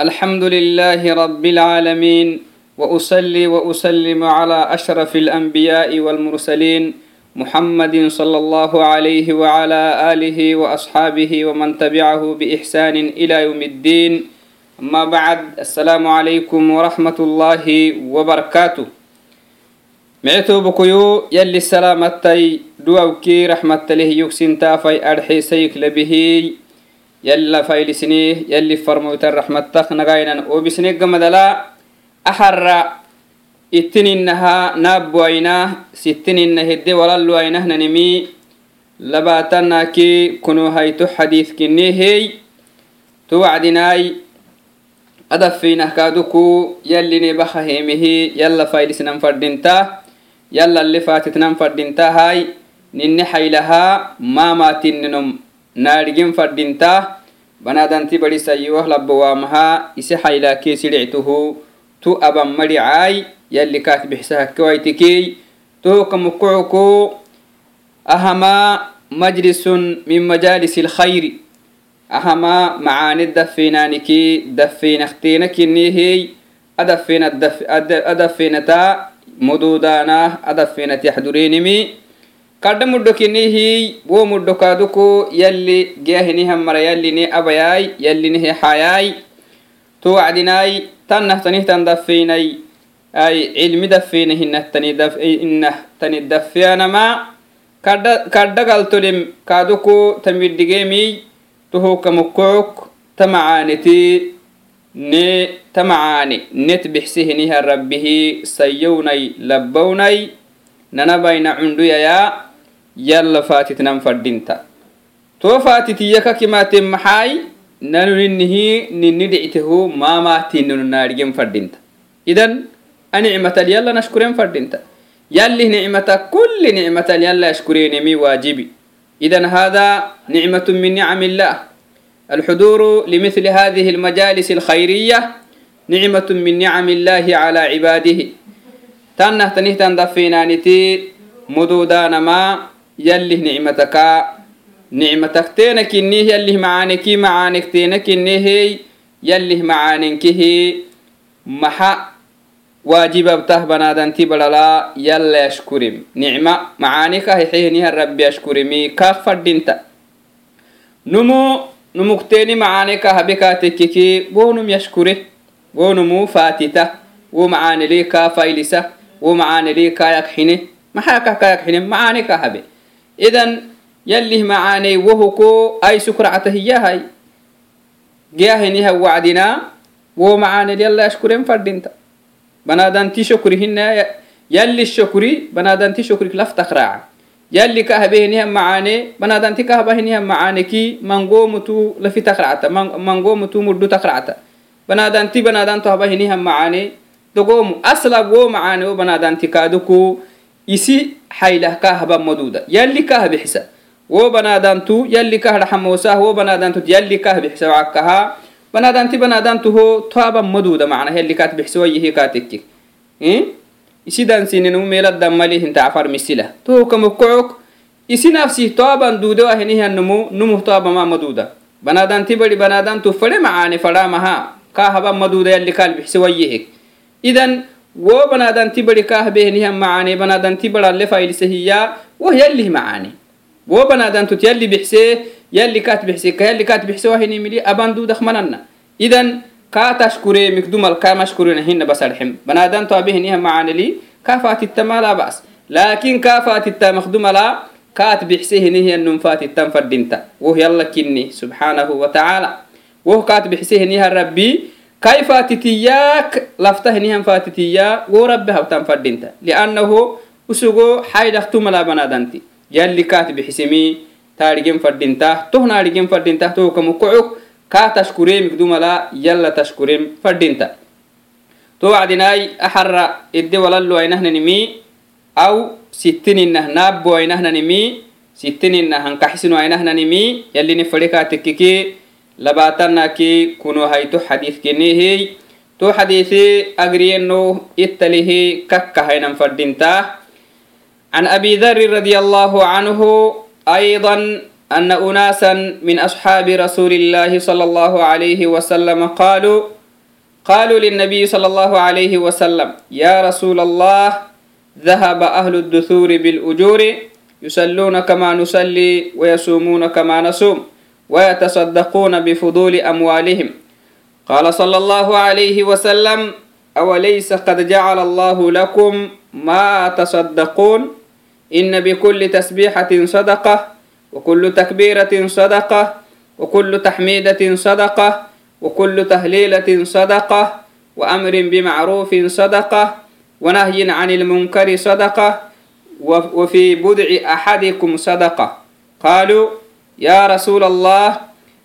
الحمد لله رب العالمين وأصلي وأسلم على أشرف الأنبياء والمرسلين محمد صلى الله عليه وعلى آله وأصحابه ومن تبعه بإحسان إلى يوم الدين أما بعد السلام عليكم ورحمة الله وبركاته معتو بكيو يلي السلامتي دووكي رحمة له يكسن تافي أرحي سيك لبهي يلا فايلسنيه يلي فرموت الرحمة تخنغاينا وبسنيق مدلا أحر اتنينها نابوينا ستنين هدي ولالو اينه ننمي لباتنا كي كنو هيتو حديث كنيهي توعدناي أدفينه كادوكو يلي نبخه هيمه يلا فايلسنا فردينتا يلا naadhigin fadhintaa banaadanti badi sayyoh labbawamahaa ise haylaakee sidhictuhu tu aban madhicaay yalli kaat bixsahakewaytikey tohoka mukucko ahamaa majlisun min majaalisi alkhayri ahamaa macaani dafeynaanikee dafeynakteena kinneehey adafeenataa muduudaanah adafeenat yaxdureenimi kadda muddo wo muddo kaaduku yalli geahinihan mara yallini abayay yallinihe hayay to wacdinay tannahtanihtan daffeinay ay cilmi daffeina hinah tani daffeanama kadda galtolim kaaduku tamiddigemi tohoka mukkook ta macaaniti ne ta macaani net bixsihinihan rabbihi sayownay labbownay nanabayna cunduyaya yalla faatitnan fadinta to faatitiyaka kimaten maxaay nanuninihi nini dhictehu maamaatininu naadhigen fadinta idan anicmatal yalla nashkuren fadinta يلي نعمة كل نعمة يلا يشكرين مي واجبي إذا هذا نعمة من نعم الله الحضور لمثل هذه المجالس الخيرية نعمة من نعم الله على عباده تنه تنه تندفينا نتي مدودان ما yallih nicmataka nicmatakteena kinneh yallih macaaneki macaanekteena kinnehey yallih macaanenkehee maxa waajibabtah banaadanti badhalaa yalla ashkurim nicma macaanekahexeheniha rabbi ashkurimi kaaq fadhinta. Numu numukteeni macaaneka habekaatekkekee wonum yashkure wonumu faatita. Wo macaaneleka faylisa. Wo macaaneleka yakxine maxaa kah ka yakxine macaaneka habe idan yalih macaaney wohuko ay sukracatahiyahay giyahiniha wacdina wo macaanel ashkuren fadhinta banadanti shukrihinna yalli shukri banadanti shukrik laftakraaca yalli kahabehiniha macaane banadanti kahabahiniha macaaneki mangomutu lafi mangomutu muddu takracta banadanti banadanto habahiniha macaane dogomu asla wo macaane wo banadanti kaaduku isi xaylah kahaba maduda yali kahbixisa wo banadantu yali kahdhaxamosah wo banadantut yali kahbixisa wacakaha banadanti banadantu ho toaba maduda macnah yali kaat bixsewayihi katekki isidansininu hm? meeladamali hintacfar misila tohokamokocok isi nafsih toaban duudewahinihiannumu numuh toabama maduda banadanti bari banadantu fare macane faramaha kahaba maduda yali kaalbixsewayihik idan wo banadanti bari kahbehnihan macaane banadanti baralle faylsehiya woh yallih macaane wo banadantut yalli bixse yalli kat bixse ka yalli kat bixse wahinimili aban dudak mananna. Idan ka tashkure mikdumal ka mashkurina hina basarxim banadanto abehnihan macaaneli ka fatittama la bas. Lakin ka fatitta makdumala kaat bixse hinihiannum fatittan fadinta woh yalla kinni subxanahu watacaala woh kaat bixse hinihan rabbi كيف فاتتياك لفته نهم فاتتيا ورب هبتان فردينتا لأنه أسوغو حيد اختم لا بنادنتي يلي كاتب حسمي تارجم فردينتا تو نارجم فردينتا تو كمكعوك كا تشكريم كدوم لا يلا تشكريم فردينتا تو وعدناي أحر إدي وللو أينهن نمي أو ستين إنه نابو أينهن نمي ستين إنه هنكحسنو أينهن نمي يلي نفريكا تككي لباتناكي كنو هيتو حديث كنيهي تو حديثي أجرينو إتله ككا هينا فردينتا عن أبي ذر رضي الله عنه أيضا أن أناسا من أصحاب رسول الله صلى الله عليه وسلم قالوا قالوا للنبي صلى الله عليه وسلم يا رسول الله ذهب أهل الدثور بالأجور يصلون كما نصلي ويصومون كما نصوم ويتصدقون بفضول أموالهم. قال صلى الله عليه وسلم أوليس قد جعل الله لكم ما تصدقون؟ إن بكل تسبيحة صدقة وكل تكبيرة صدقة وكل تحميدة صدقة وكل تهليلة صدقة وأمر بمعروف صدقة ونهي عن المنكر صدقة وفي بدع أحدكم صدقة. قالوا يا رسول الله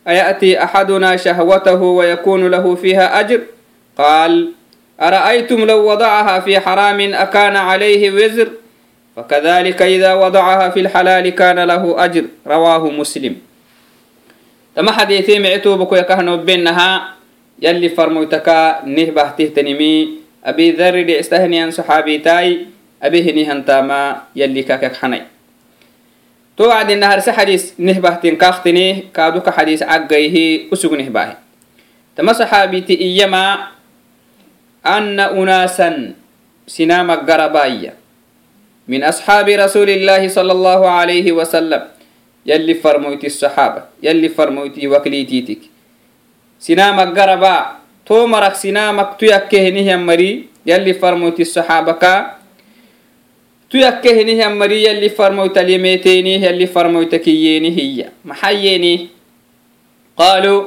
أيأتي أحدنا شهوته ويكون له فيها أجر قال أرأيتم لو وضعها في حرام أكان عليه وزر فكذلك إذا وضعها في الحلال كان له أجر رواه مسلم تما حديثي معتو بكو يكهنو بينها يلي فرموتكا نهبه تهتنمي أبي ذر لعستهني عن صحابي تاي أبي هني هنتاما يلي كاكك حني to wacdina harse xadiis nehbahtin kaaqtineh kaaduka xadiis caggayhi usug nehbaahe tama saxaabiti iyama anna unaasan sinama garabaya min asxaabi rasuuli illaahi sala allahu alayhi wasalam yalli farmoyti saxaaba yalli farmoyti wakliitiitik sinama garaba to marak sinamak tuyakkehenihyan mari yalli farmoyti saxaabaka يلي فرموتي الصحابة كا تيكهنه مري يلي فرموت اليميتيني يلي فرموت كييني هي محييني قالوا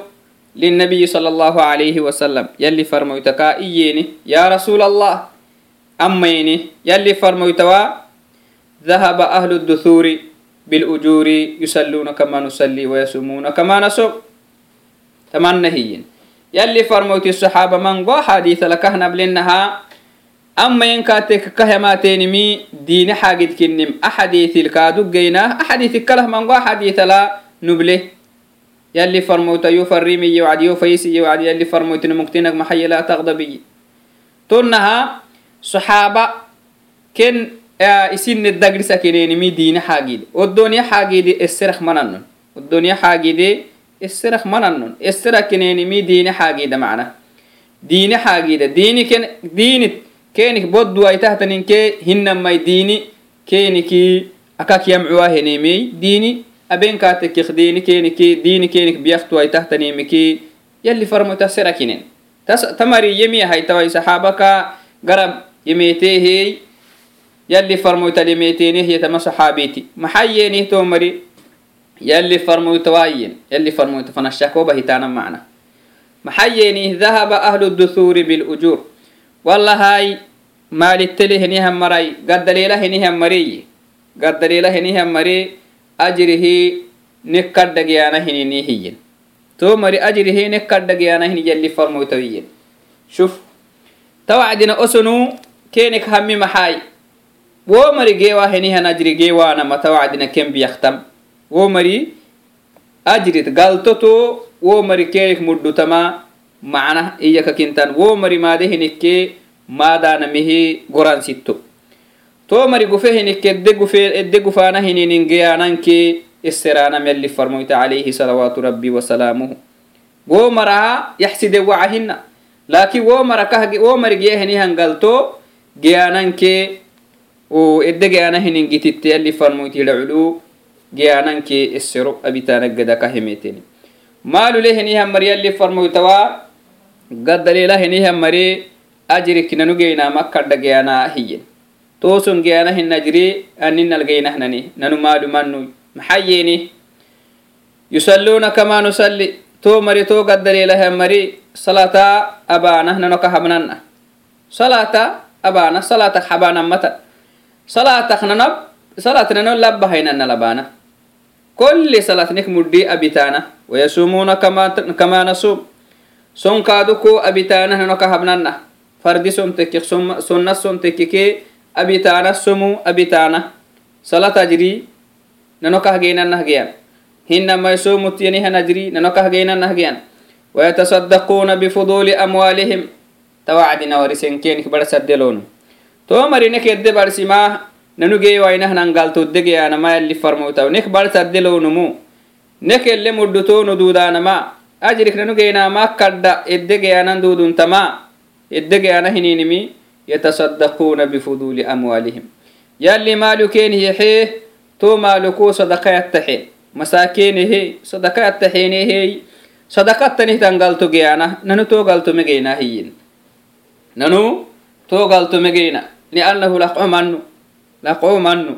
للنبي صلى الله عليه وسلم يلي فرموتك إييني يا رسول الله أميني يلي فرموتوا ذهب أهل الدثور بالأجور يصلون كما نصلي ويصومون كما نصوم تمنى هي يلي فرموت الصحابة من قو حديث لك بلنها ama yankaateka kahemaateenimi diine xaagidkinim axadiitil kaadugeyna axadiitik kalah mango axadiitala nuble yalli farmoyta yo farrimiye wacd yo fayisiye wacd yalli farmoytina mugtinag maxaye laa taqdabiye tunnaha saxaaba ken isinne dagrisa keneenimi diine xaagide odoniya xaagide eserek mananon odoniya xaagide eserek mananon esera keneenimi diine xaagida macna diine xaagida diini ken diinit kenik bodduwaitahtaninke hinamai dini keniki akak yamcuwahenemey dini abenkatekik dini keniki dini kenik biyaktuwaitahtanemiki yalli farmoita serakinen tamari yemiyahaitawai saxaabaka garab yemeetehey yalli farmoytal yemeeteneh yetama saxaabeti maxayeneh tomari yalli farmoyta waayen yalli farmoyta fanashahkoba hitana macna. Maxayeneh dahaba ahlu duthuuri bilujuur walahay maalittele henihan maray gaddaleela henihan mareye gaddaleela henihan mare ajrihi nekkaddhagiyana hinini hiyen to mari ajrihi nekkaddhagiyana hin yalli farmoytawiyen shuf tawacdina osonu kenek hammi maxaay wo mari geewa henihan ajri geewaanama tawacdina ken biyaktam. Wo mari ajrit galtoto wo mari kenek muddutama macnah iyaka kintan wo mari maade hinikke maadanamihi goransitto to mari gufe hinikke edde gufaana hininingeyananke iseraanam yalli farmoyta alayhi salawaatu rabbi wasalaamuhu wo maraha yaxside wacahina laakin wo mara kah wo mari giyahini hangalto geyananke edde geyana hiningititte yalli farmoytihida culu geyananke isero abitaanaggada kahemeten maalu lehinihan mari yalli farmoytawaa gaddalila hiniha mari ajiri kinanugeyna makkadhageyana hiyen toosun geyana hinajiri aninalgeynahnani nanu maalumannuy maxaa yeeni yusalluuna kama nusalli. To mari to gaddalilahamari salata abaanah nanoka habnanna. Salata abaana salatak habaanammata salatak nanab salat nano labbahaynanna labaana kulli salatnik muddi abitaana wayasumuuna kama nasum صلاة حبانا متى صلاة ننب صلاة ننو لبهينا لبانا كل صلاة نك مدي أبيتانا ويصومون كما كما نصوم سون كادوكو أبيتانا ننو كهبننا فردي سون تكيك سنة سون تكيكي abitaana somu abitaana sala tajri nanokahgeenan nahgeyan hinamai somutiyani hanajri nanokahgeenan nahgeyan ويتصدقون بفضول أموالهم توعدنا ورسنكين كبر سدلون تو مرينك يد برسما ننجي وينه ننقل تدقي أنا ما اللي فرموتا ونك بر سدلون مو نك اللي مدتو ندودان ما ajriknanugeynama kaddha eddegeyanan duduntama eddegeyana hininimi yatasaddaquuna bifuduuli amwaalihim yalli maalukeenihexe to maaluku sadaqayattaxe masaakenehe sadaqayattaxeenehey sadaqattanitan galtogeyana nanu to galtomegeyna hiyin nanu to galtomegeyna liannahu laqo mannu laqo mannu.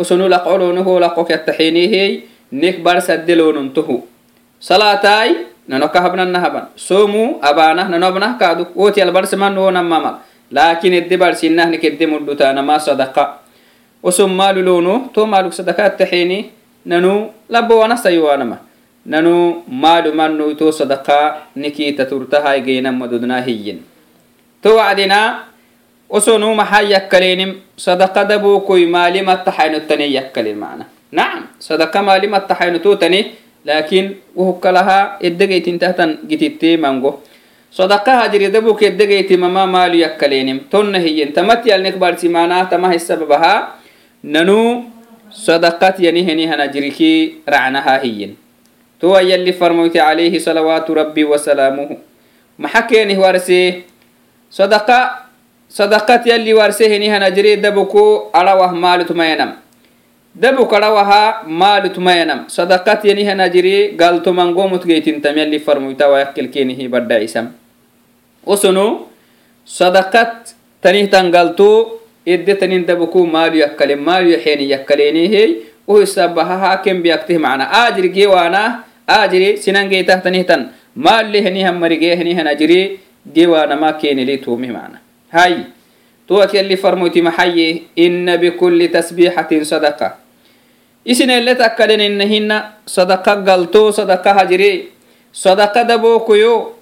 Usonu laqo loonuho laqo kattaxeenehey nek barsadde loonontohu salaatai nanokahbnanahaban somu abanah nanobnah kaduk wotial barsemano namamal laakiin edde barsinahne kedde muddutaanama sadaqa. Osom malulonu to maluk sadakaattaxeni nanu labowana sayuwanama nanu malu manu to sadaqa nikiita turtahai geinammadudna hiyyin to wacdina osonu maxaa yakkalenim sadaqa dabokoi maalimattaxaynotane yakkalin mana. Naam sadaqa maalimattaxaynototani لبو وانا سيوانما ننو مالو منو تو صدقة نكي تترتها يجينا مدودنا هيين تو وعدنا وسنو محا يكلينم صدقة دبو كوي مالي ما التحين التاني يكلين معنا نعم صدقة مالي ما التحين توتني لكن وهو كلها الدقيت انتهتن جتيتي مانغو صدقة هجري دبو كدقيت مما مالي يكلينم تن هي تمت يالنك بارتي معنا تما هي سببها ننو صدقات يعني هني هنجريكي رعنها هي تو يلي فرموت عليه صلوات ربي وسلامه محكيني ورسي صدقة صدقات يلي ورسهني هنجري دبكو أروه مال تمينم دبك أروها مال dabu karawaha maalitumayanam sadaqat yanihanajiri galtomangomut geytintam yalli farmuytawa yakkilkenihi baddaisam osonu sadaqat tanihtan galtu idde tanin dabuku maalu yakkale maalu yaxeni yakkalenihe uhisabahaha kembiyaktih macna aajiri gewaana aajiri sinan geytah tanihtan. Maalle henihan marige henihanajiri gewaanama kenili tuumih macna hayi توك يلي فرموتي محيي إن بكل تسبيحة صدقة إسن اللي تأكدن إنهن صدقة قلتو صدقة هجري صدقة دبوكو يو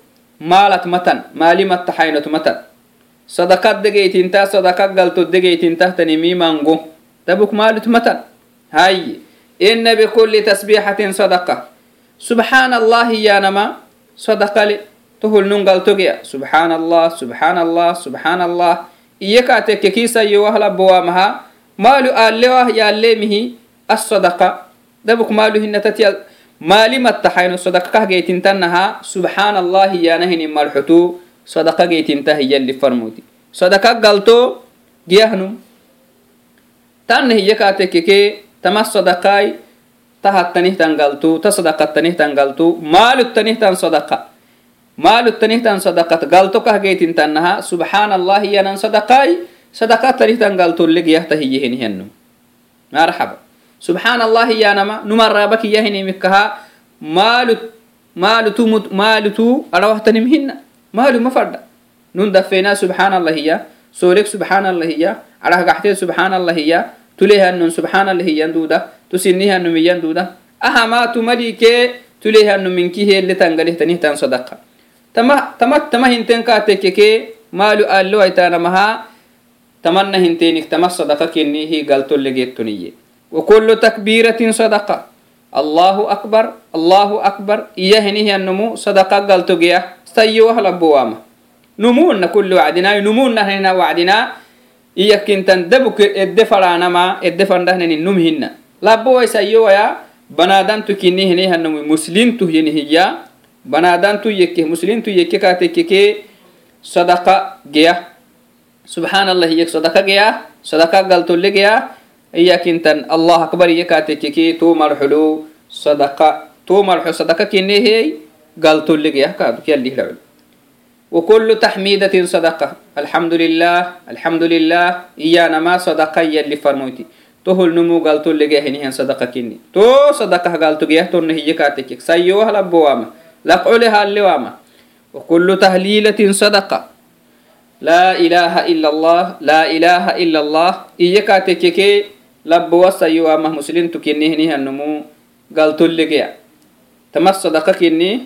مالت متن مالي متحينة متن صدقة دقيت انت صدقة قلتو دقيت انت تنمي مانغو دبوك مالت متن هاي إن بكل تسبيحة صدقة سبحان الله يا نما صدقة لي تهل ننقل تقيا سبحان الله سبحان الله سبحان الله إيكا تككيسا iyeka tekke kiisayowah labbowamaha maalu aalewah yaalemihi asadaqa dabuk maalu hinatati maali mattaxayno sadaqa kah geytintannaha subxaana allahi yaanahini malxutu sadaqa geytinta hiyalli farmuti. Sadaqa galto giyahnum tanna hiyeka tama sadaqaai ta galtu ta sadaqattanih galtu maalu tanih sadaqa maalu tanihtan sadaqat galto kah geytintanaha subxaan allah yanan sadaqai sadaqa tanihtan galtolle giyahta hiyehen hiyanu marxaba subxaan allah yanama numaraba maalu maalutu maalutu arawahtanim hina maalu ma fadha nun dafeena subxaan allah hiya subxaan allah arahgaxtee subxaan allah hiya subxaan allah duuda tusinnihanum duuda ahamaatu malikee tulehanum sadaqa تمليك تليها نمنك هي اللي تنقله تنهتان صدقة tama tama tama hinten ka tekeke maalu allo aitanamaha tamanna hintenik tama sadaqa kennihi galtollegeettoniye وكل تكبيرة صدقة الله أكبر الله أكبر إياه نهي النمو صدقة قلت جيا سيوه لبوامة نمونا كل وعدنا نمونا هنا وعدنا إياك انت دبك الدفرانا ما الدفران دهنا نمهن لبوا سيوه يا بنادان تكيني هني هنمو مسلم تهيني هي بنادان تو يكي مسلم تو يكي كاتككي صدقة جيا سبحان الله يك صدقة جيا صدقة قالت لي جيا إياك انتن الله أكبر يكاتككي تو مرحلو صدقة تو مرحلو صدقة كني هي قالت لي جيا كادو كيالي لعل وكل تحميدة صدقة الحمد لله الحمد لله إيانا ما صدقة يلي فرموتي تهل نمو قالت لي جيا هني صدقة كني تو صدقة قالت جيا تو نهي كاتكك سيوه لبوامه لقعلها اللوامة وكل تهليلة صدقة لا إله إلا الله لا إله إلا الله إيكا تككي لب وصيوامة مسلم تكنيه نيه النمو قال تلقيا تمس صدقة كني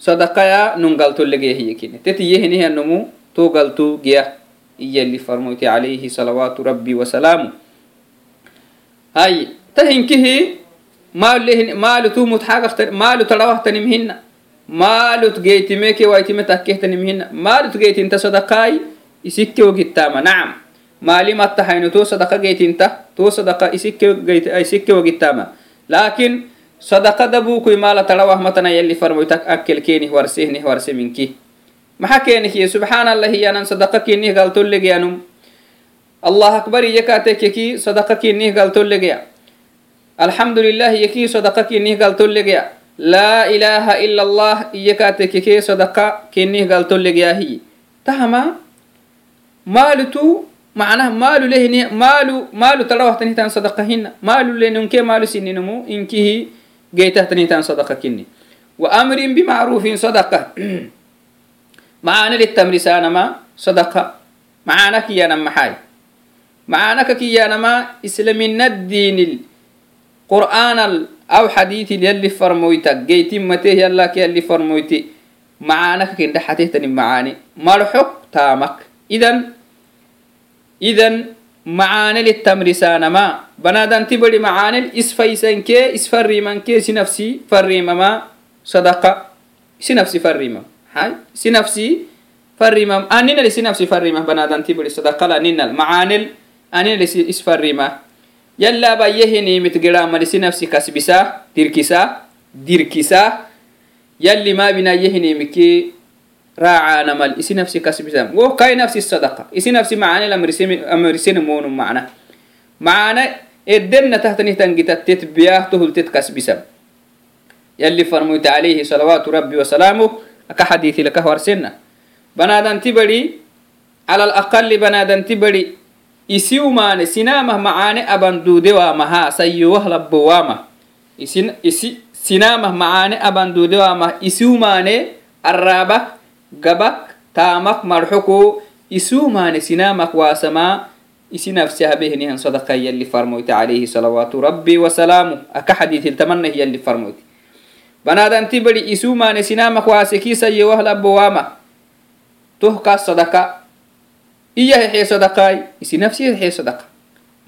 صدقة يا نون قال تلقيا هي كني تتيه نيه النمو تو قال تو جيا إيا اللي فرموت عليه صلوات ربي وسلامه هاي تهنكه maalut dhawahtaniمhina maalut geytimeke waitime takkehtanimhina maalut geytinta sadaqai isikkeo gittama nacam maalimattahayno to sadaqa geytinta to sadaqa isikkeo gittama laakin sadaqa dabukui maala tadhawah matana yalli farmoytak akkel kenih warsehnih warse minki. Maxa keenihiye subxaanallah iyanan sadaqa kinih galtollegeyanum allah akbar iyekatekeki sadaqa kinih galtollegeya alxamdulilah iyekii sadaqa kinnih galtollegya laa ilaaha ila allah iyekatekekee sadaqa kinnih galtollegyahiyi tahama maalutu macnaha maalu lehini maalu maalu tarawahtanihtan sadaqa hina maalu lenunke maalu sininumu inkihi geytahtanihtan sadaqa kinni. Wa amrin bimacrufin sadaqa. Macaana litamrisaanama sadaqa. Macaana kiyanan maxaay macaanaka kiyaanama islaminaddiinil qur'aanal aw xadiitil yalli farmoyta geytimmateh yallak yalli farmoyti macaanaka kindhaxatehtani macaani malxok taamak. Idan idan macaaneli tamrisaanama banaadanti badi macaanel isfaysankee isfarriimankee isinafsi farriimamaa sadaqa isinafsi farriimam hay isinafsi farriimam aninal isinafsi farriima banaadanti badi sadaqal aninal macaanel aninal isfarriima yala bayyehinimit gera marisi nafsi kasbisa dirkisa dirkisa. Yali mabinayyehinimiki raacanamal isi nafsi kasbisa. Wo kai nafsi sadaqa. Isi nafsi macane amrisene monu macna macana edenna tahtanihtangitattet biyah tohultet kasbisa. Yali farmoyta alayhi salawaatu rabbi wasalaamuh aka xadiithi laka warsenna. Banaadanti badi ala alaqali banaadanti badi isiumaane sinamah macaane abanduude waamaha sayyowah labbo waamah isi sinamah macaane abanduude waamah isiumaane araabak gabak taamak marxoko isuumaane sinamak waasamaa isi nafsihbehnihan sadaqa yalli farmoyta alayhi salawaatu rabbi wasalaamu aka xadiitiltamanah yalli farmoyte. Banadanti bari isuumaane sinamak waase kiisayewah labbo waama. Tohkaas sadaqa iya hexee sadaqaay isi nafsi hexee sadaqa.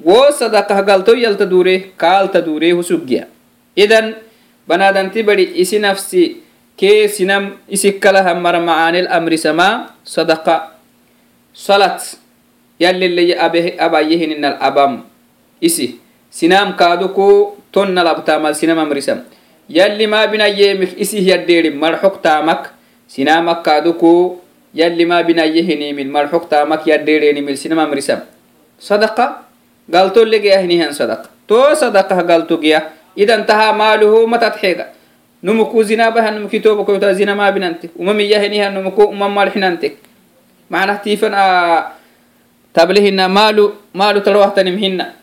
Wo sadaqa galto yalta dure kaalta dure husuggiya idan banadanti bari isi nafsi kee sinam isikkalaha mara macaanil amri sama sadaqa. Salat yalliley abayehininal abam. Isi sinam kaaduku tonna sinam amrisam yalli ma binayeemik isi hiyaddeeri marxok taamak sinamak yalima binayehinimin marxuqtamak yadherenimil sinamamrisam sadaqa galtolegeyahinihan sadaqa. To sadaqah galtogeya ah, idan taha maaluhu matatxega numuku zinabahan numuki tobakoyta zinamabinante umamiyahinihan numuku umamalxinante manah tifan ah, tablehina maalu maalu talwahtanimhina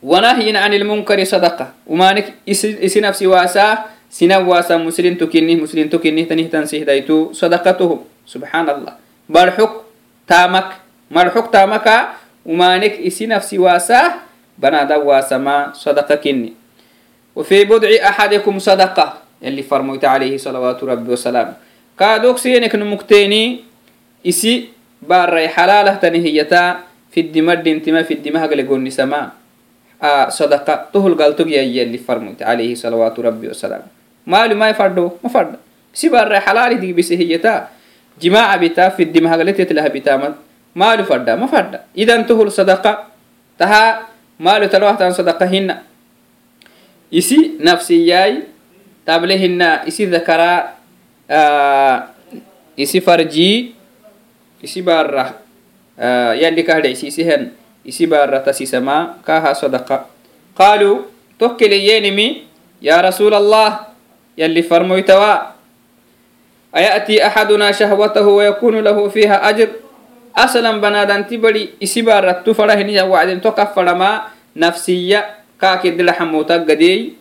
wanahyin an ilmunkari sadaqa. Umanik isinafsi waasaa sinan waasaa muslintukinih muslintukinih tanihtansihidaitu sadaqatuhum مسلم تكني تنه تنسيه دايتو صدقته سبحان الله مرحك تامك مرحك تامك ومانك إسي نفسي واسا بنادا واسا ما صدقة كني وفي بدع أحدكم صدقة اللي فرميت عليه صلوات ربي وسلام كادوك سينك نمكتيني إسي بار حلالة تنهيتا في الدمر انتما في الدماغ لقوني سما صدقة تهل قالتو يا اللي فرمت عليه صلوات ربي وسلام مالي ما يفردو ما فرد سيبار حلالي دي بس هي تا جماعة بتا في الدماغ التي تلها بتا مالي فرد ما فرد إذا تهل صدقة تها مالي تلوه تان صدقة هنا إسي نفسي ياي تابلهن إسي ذكرا آه إسي فرجي إسي بارة آه يلي كهد إسي سهن isi baarata sisama kaha sadaqa qaaluu tokkileyyenimi ya rasuul allah yalli farmoytawa aya'tii axadunaa shahwatahu wayakunu lahu fiiha ajr. Asalan banaadanti bari isi baarattu fadhahiniya wacdin to kaffadhama nafsiya kaakidila xamuuta gadeey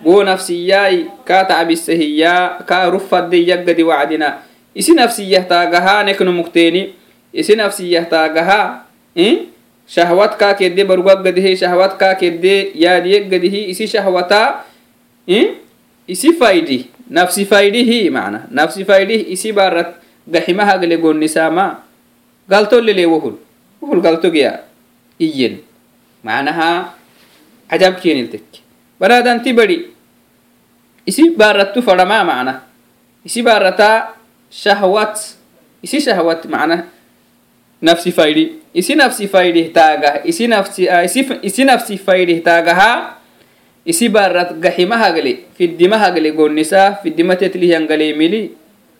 boo nafsiyaai kaa tacbisahiya kaa ruffaddeya gadi wacdina isi nafsiyah taagahaa mukteeni isi nafsiyah taagahaa shahwat kaa kedde barugagadihe shahwat kaa kedde yaadiyegadihi isi shahwata isi faydi nafsi faydihi mana nafsi faydi isi barat gaximahagle gonnisama galtolele wohul. Wohul galtogeya iyen manaha cajab keniltek banadanti bari isi barattu fadhama mana isi barata shahwat isi shahwat mana nafsi faydi. Isi nafsi faydih taagah isi nafsi isi nafsi faydih taagaha isi barat gaximahagale fiddimahagale gonnisa fiddimatetlihiyangalemili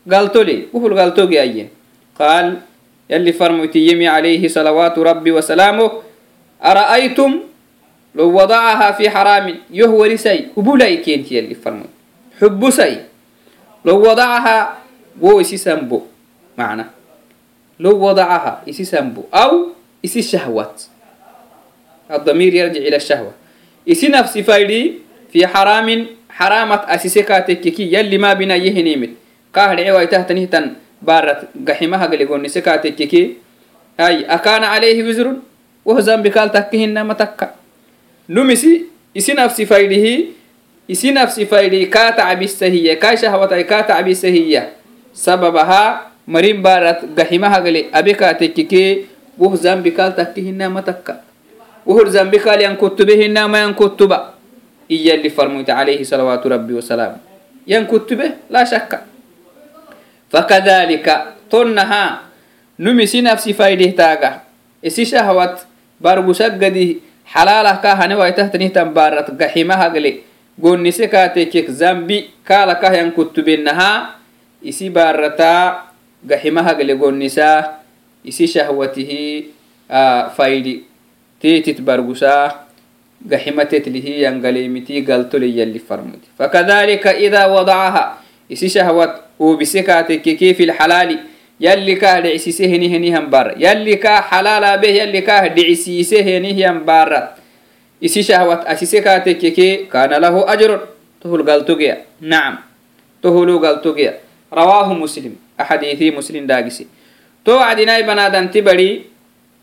galtole wuhul galtogi ayyen qaal yalli farmoyti yemi alayhi salawaatu rabbi wasalaamuh ara'aytum لو وضعها في حرام يهوري سي هبولا كينتي اللي فرمي حب سي لو وضعها وو إسي سنبو معنى لو وضعها إسي سنبو أو إسي شهوات الضمير يرجع إلى الشهوة isi nafsi faydi fi xaraamin xaraamat asise kaatekkeki yalli maa bina yehinimit kahdhecewaitahtanihtan baarat gaximaha galegonise kaatekkeki ay akaana alayhi wizrun woh zambi kaal takkihinama takka. Numisi isi nafsi faydihi isi nafsi faydi kaa tacbisahiya kaa sababaha marin baarat gaximaha abe kaatekkeke woh zambi kaal takkihinama takka. كي وهو ذنب قال تكهن ما تكا وهو ذنب قال ينكتبه ما ينكتب إيا اللي فرميت عليه صلوات ربي وسلام ينكتبه لا شك فكذلك تنها نمسي نفسي فايده تاغا إسي شهوات بارغو سجدي حلالة كاهنة ويتهتني تنبارت قحيمها قلي قول نسكاتك ذنبي كالا كاه ينكتبينها إسي بارتا قحيمها قلي قول نسا إسي tiitit bargusaa gaximatet lihiyan galeemitii galtoleyalli farmud fakadalika idaa wadacaha isi shahwat uubise kaatekkekee fi lxalaali yalli kaah dhicisiise henihenihyan baara yalli kaah xalaalaabeh yalli kaah dhicisiise henihyan baara isi shahwat asise kaatekkekee kaana lahu ajron tohul galtogeya nacam tohulu galtogeya rawaahu muslim axadiitii muslim daagise to wacdinaai banaadanti bari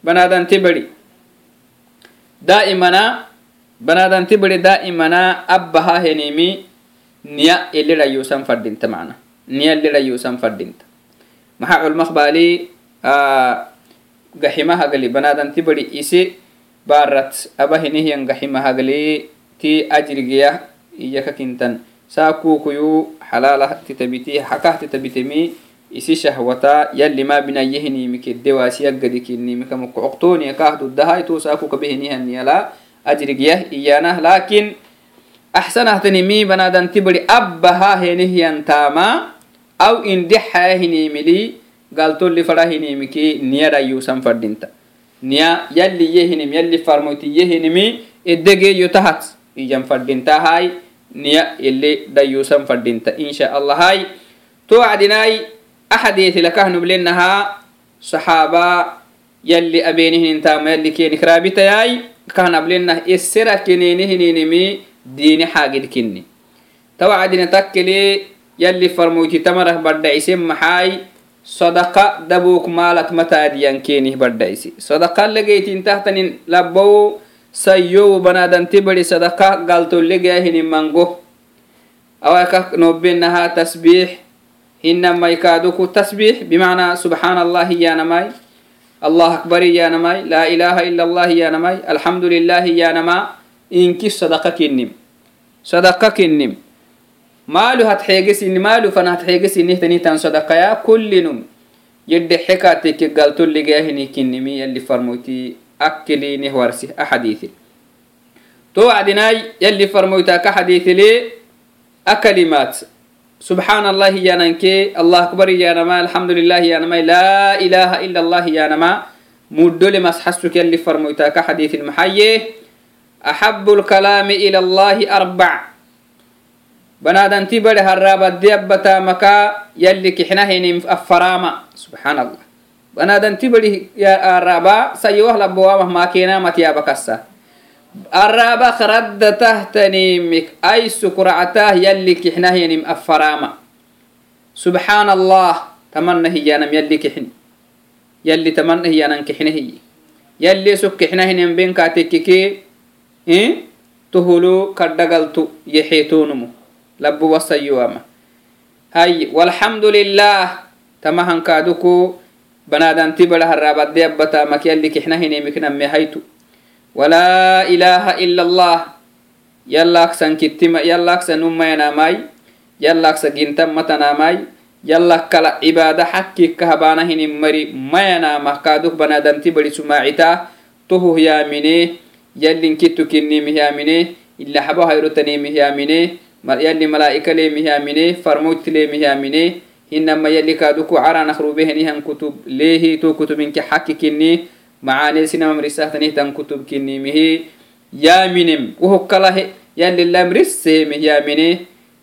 banaadanti bari daa'imana banadanti bere daa'imana abbaha henimi niya ili rayyusan fadinta mana niya ili rayyusan fadinta maxaa culmaq baali gaximaha gali. Banadanti beri isi barat abahinihiyan gaximaha gali. Ti ajrigiyah iyaka kintan. Saa kukuyu xalaalahtitabitii hakah titabitimi isi shahwata yalli ma binayyahinimike dewaasiyaggadikinimika mokocoktonia kahduddahay tosaakukabehinihanniyala ajrigyah iyanah laakiin axsanahtanimi banadanti bari abbaha henihyantaama aw indixaya hinimili galtolli fara hinimiki niyadhayyusan fadhinta niya yalli yehinim yalli farmoytiyyehinimi eddegeeyyo tahat iyan fadhintahay niya ile dhayyusan fadhinta insha allahay to acdinai axadyetilakahnublinaha saxaaba yalli abeenihinintama yalli keeni kraabitayay kahnablinah isira kinenihininimi diini xaagidkinni tawacdina takkili yalli farmoyti tamarah badhacisin maxaay sadaqa dabuuk maalat mataadiyan keenih badhacisi sadaqa legeytin tahtanin labbow sayyow banaadanti badi sadaqa galtollegaahinin mango awaaka nobbenaha tasbiix hinama ikaaduku tasbiix bimacnaa subxaana allahi yaanamay allah akbari yaanamay laa ilaaha ila allah yaanamay alxamdu lilaahi yaanama inki sadaqa kinnim sadaqa kinnim maalu hadxeegesini maalu fan hadxeegesinihtanitan sadaqaya kullinum yedhe xekaateke galtulligaahini kinnimi yalli farmoyti akkilinih warsi axadiithi to wacdinaay yalli farmoytaaka xadiithile akalimaat subxaan allah hiyananke allah akbar hiyanama alhamdulilah hiyanamai laa ilaha ila allah hiyanama muddole masxasuk yalli farmoytaaka xadiitin maxaye axabu lkalaami ila allahi arbac banadanti bade harabaddi abbata maka yalli kixnahenim affarama. Subxaan allah banadanti badi araba sayowah labawamah maakenamatiyaabakassa الرابع خرد تهتنيمك أي سكرعته يلي كحنه ينم أفراما سبحان الله تمنى هي أنا يلي كحن. يلي تمنى هي أنا كحنه هي. يلي سك كحنه ينم بين كاتككي إيه؟ تهلو كردقلتو يحيتونمو. لبو وصيوما هاي والحمد لله تمهن كادوكو بنادان تبلا هرابات ديبتا مك يلي كحنه ينم كنم هيتو walaa ilaaha ila allah yallaksan kittima yallaksan ummayanamai yallaksa gintan matanamai yallah kala cibaada xakkikka habaanahinin mari mayanamah kaaduk banaadamti badhisumaacitaa tohuh yaamine yallinkittu kinnimih yaamine ila habo hayrotanimih yaamine yalli malaa'ika leemih yaamine farmoyti leemih yaamine hinama yalli kaaduku caranakhrubehenihan kutub leehi to kutubinki xakkikinni ليمه يامنه إنما يلي كادوكو عرى نخرو بهني هم كتب ليه تو كتب إنك حكي كني معاني سينما مرساه تنيه تن كتب كني مهي يامنم وهو كله يلي الله مرسه مه يامنه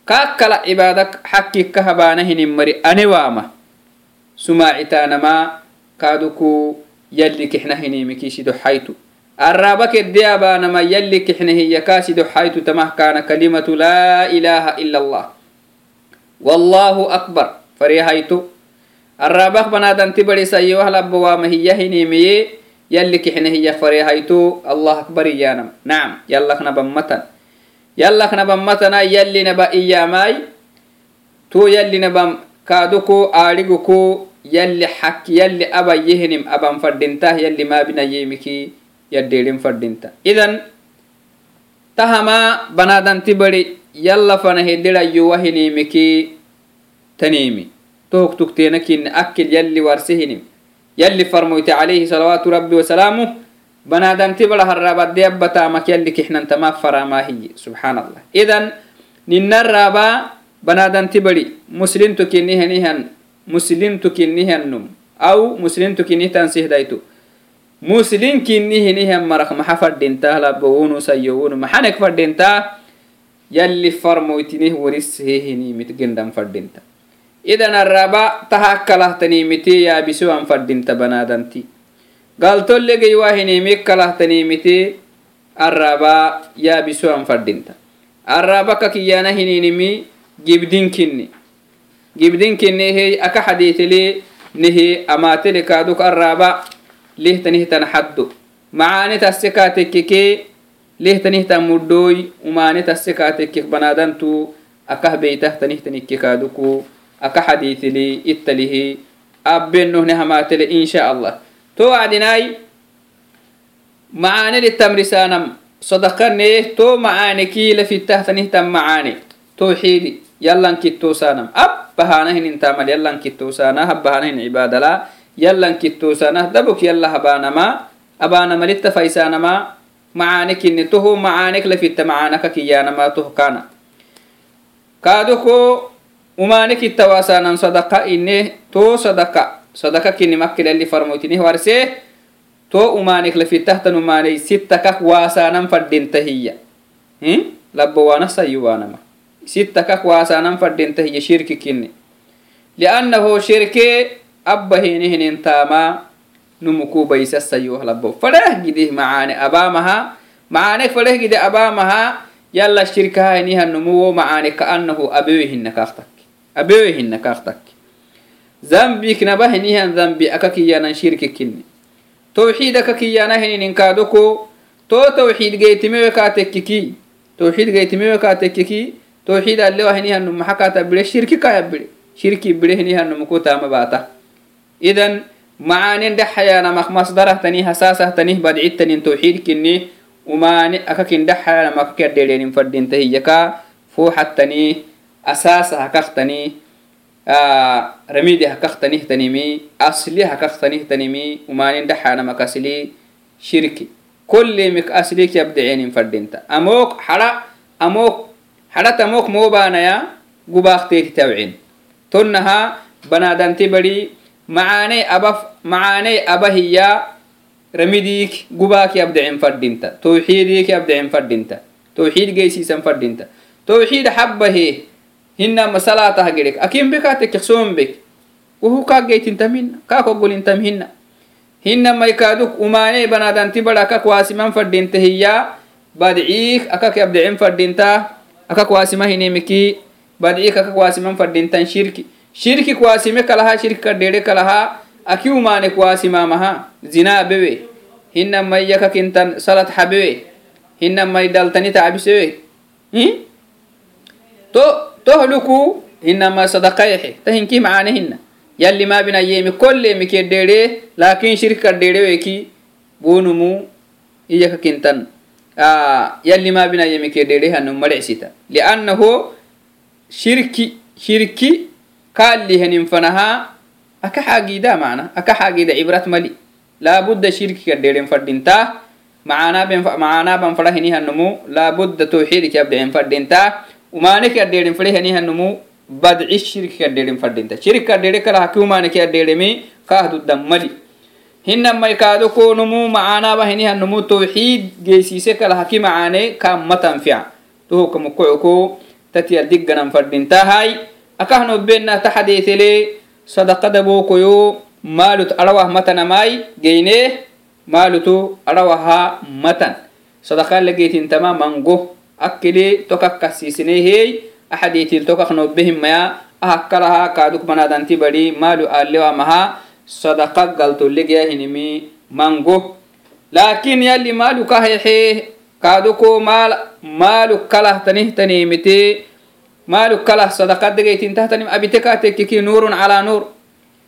كاكلا عبادك حكي كهبانه نمري أنواما سماعتانما كادوكو يلي كحنا هني مكيشي دو حيتو الرابك الديابا نما يلي كحنا هي كاسي دو حيتو تمه كان كلمة لا إله إلا الله والله أكبر فريهايتو الرابك بنادن تبري سيوه لبوا ما هي هني مي يلي كحنا هي فريهايتو الله أكبر يانم نعم يلا خنا بمتن يلا خنا بمتنا يلي نبا إياماي تو يلي نبا كادوكو آريغوكو يلي حك يلي أبا يهنم أبا فردنته يلي ما بنا يمكي يديرين فردنته إذن تهما بنادن تبري يلا فنهدر يوهني مكي تنيمي توك تكتينكين أكل يلي ورسهنم يلي فرموت عليه صلوات ربي وسلامه بنادم تبلا هرابا ديبتا مك يلي كحنا تما فرما هي سبحان الله إذن ننرابا بنادم تبلي مسلم تكيني هنيهن مسلم تكيني هنم أو مسلم تكيني تنسيه دايتو مسلم كيني هنيهن مرخ محفر دينتا لابونو سيونو محنك فردينتا يلي فرموتنيه ورس هيهني متجندم فردينتا idan arraba taha akkalahtaniimite yaabisoan fadinta banaadanti. Galtollegeywahinimik kalahtaniimite arraba yaabisoan fadinta arraba kakiyana hininimi gibdinkinne gibdinkinne hey aka xadiitele nehe amaatele kaaduk arraba lehtanihtan xaddo macaane tasse kaa tekkeke lehtanihtan muddhooy umaane tasse kaa tekkek banaadantu akah beytahtanihtan ikke kaaduku aka xadiitili ittalihi. Abbenohne hamaatele insha allah to wacdinaai macaaneli tamrisaanam sadaqanee to macaane kiila fittahtanitan macaane towxiidi yallan kittoosaanam abbahanahinintamal yallan kittoosaanah abbahanahin cibaadala yallan kittoosaanah dabok yalla habaanama abaanamalitta faysaanama macaane kinne toho macaanek lafitta macaanaka kiyyaanama toh kaana kaadoko umaanikittawaasanan sadaqa inne to sadaqa sadaqa kini farmoytinih warse to umaanik lafittahtan umaaney sittakak waasanan fadhinta hiya hmm? labbo waana sayyuwaanama sittakak waasanan fadhinta hiya shirki kini liannaho shirke abba taama numuku baysa sayyuh ah labbo. Fadeh gidih macaane abaamaha macaanek fadeh gide abaamaha yalla shirkaha hiniha numuwo macaane kaannahu abewe abeohina kaaqtak zambikna bahinihan zambi aka kiyanan shirki kinne tawxiid aka kiyana hininin kaadoko to tawxiid geytimewe kaatekkiki tawxiid geytimewe kaatekkiki tawxiid allewa hinihanu maxa kaata bire shirki kaya bire shirki bire hinihanu muku taama baata idan macaanin dhaxayanamak masdarah tanih hasaasah tanih badcittanin tawxiid kinni umaani aka kin dhaxayanamak kadheeleenin fadhinta hiyaka fuuxattanih asasa hakaqtani ramidi hakaqtanihtanimi asli hakaqtanihtanimi umanin dhaxanama kasli shirki kollimik asliki abdiceenin fadinta amook hada amook hadat amook moobaanaya gubaaqteeti tawcin tonnaha banadanti badi macaaney aba macaaney aba hiya ramidiik gubaaki abdicen fadinta tawxiidiki abdicen fadinta tawxiid geysiisan fadinta tawxiid xabbahe hinama salatah gedek akin bekatekek sombek wohu kaggeytintam hina kakoggolintam hina hinama ikaduk umane banadanti bada akak wasiman fadinte hiya badciik akak yabdicin fadinta akak wasima hinimiki badciik akak wasiman fadintan shirki. Shirki kwasime kalaha shirki kadere kalaha. Aki umane kwasimamaha zina bewe. Hinama iyakakintan salat habewe. Hinama idaltani tabisewe hmm? to tohluku hinama sadaqaixe ta hinki macane hina yalli mabinayemi kollemi keddeere laakiin shirki kaddheereweki bonumu iyaka kintan yalli mabinayemi keddeere hanum madhecsita liannaho shirki shirki kaalihanin fanaha aka xaagida mana aka xaagida cibrat mali. Laabudda shirki kaddheeren fadhinta macanaban fadhahini hanumu laabudda tawxiidikabdheen fadhinta umaneke addeedhem fadehanihanumu badci shirki addeedhem fadhinta shirki addeedhe kala haki umaneke addeedhemi kaahdudan mali hinamai kaado konumu macaanaaba hinihanumu tawxiid geesiise kala haki macaane kaamatan fica tohokamukocoko tati addigganan fadhintahay akahnobenah taxadeetele sadaqada bookoyo maalut arawah matanamai geynee maalutu arawaha matan sadaqaa lageetintama mango akkili tokak kassiisineehey axadiitiin tokak nobbehimaya ahakkalaha kaaduk banadanti badi maalu aalewa maha sadaqa galtollegeya hinimi mango laakin yalli maalu kaheexee kaaduko maal maalu kalah tanihtaneemite maalu kalah sadaqa degeytintahtanim abite kaatekkiki nuurun calaa nuur.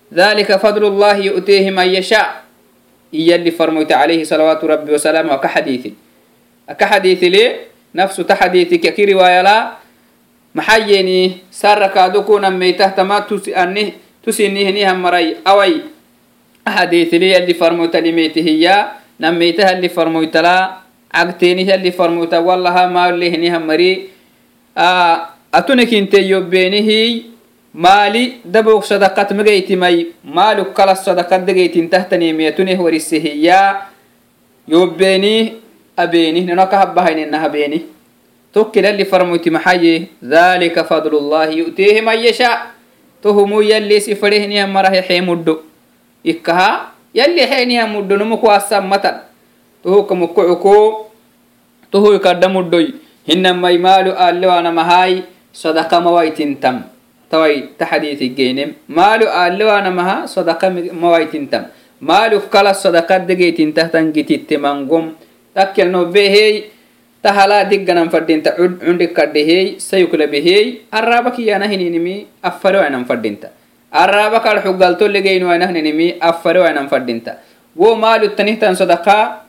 Dalika fadlu llahi yu'teehi man yashaa iyalli farmoyte calayhi salawaatu rabbi wasalaamu aka xadiitin aka xadiitile nafsu ta xadiitika ki riwaayala maxaa yeeni sarakaado kunameytahtama tusinihinihan maray away axadiitili yalli farmoyta limeytihiya nameyta halli farmoytala cagteeni halli farmoyta wallaha maalehinihan mari atunikinte yobbeenihi maali daboog sadaqat magaytimay maalu kala sadaqat degaytin tahtanimiyatuneh warisehiya yobbeeni abeeni nenoka habbahaynena habeeni tokkilalli farmoyti maxaye dhalika fadlullahi yu'tiihi man yashaa tohumu yalli sifadhehnihamaraa xeemuddo ikkaha yalli xeenihamuddo numukuwasammatan tohukamukucuko tohu ikadhamuddoy hinamai maalu aallewaanamahaai sadaqa mawaitintam tawai taxadiitigeynem maalu aallewaanamaha sadaqa mawaitintam maaluk kala sadaqa degeytintahtan gititte mangom takkelno behey tahala digganan fadinta cundhikadhehey sayukla behey araba kiyana hininimi affaro aynan fadinta araba kal xuggalto legeyno ayna hininimi affaro aynan fadinta wo maaluttanihtan sadaqa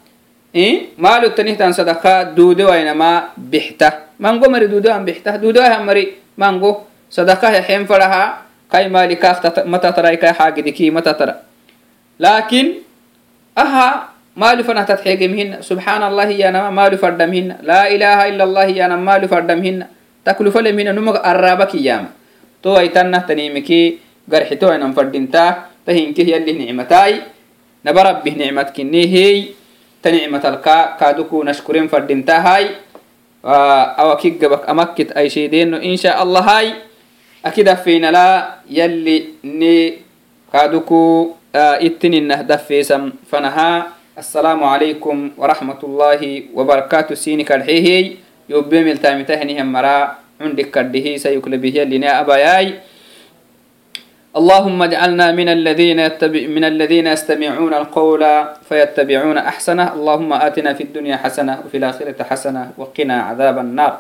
eh? maaluttanihtan sadaqa duude aynama bixta mango mari duude an bixta duude ayhan mari mango sadaqa hexen faraha kai maalikaaf matataraika xaagidiki matatara laakin aha maalu fanahtad xeegemihina subxaana allahi yanama maalu fadhamhina laa ilaaha ila allahi yanam maalu fadhamhina taklufalemhina numaga arraaba kiyama to aitannah tanimiki garxito ainan fadhintaa tahinkeh yallih nicmataai naba rabbih nicmat kinneehey ta nicmatalkaa kaaduku nashkuren fadhintaahai awakiggabak amakkit aisheedeenno insha allahai akidafeinalaa yalli ne kaaduku ittininah dafeesam fanahaa السلام عليكم ورحمة الله وبركاته. سينك الحيهي يوبيم التامتهني مرا عندك كرده سيكلبه لنا أباياي. اللهم اجعلنا من الذين يتبع من الذين يستمعون القول فيتبعون أحسنه. اللهم آتنا في الدنيا حسنة وفي الآخرة حسنة وقنا عذاب النار.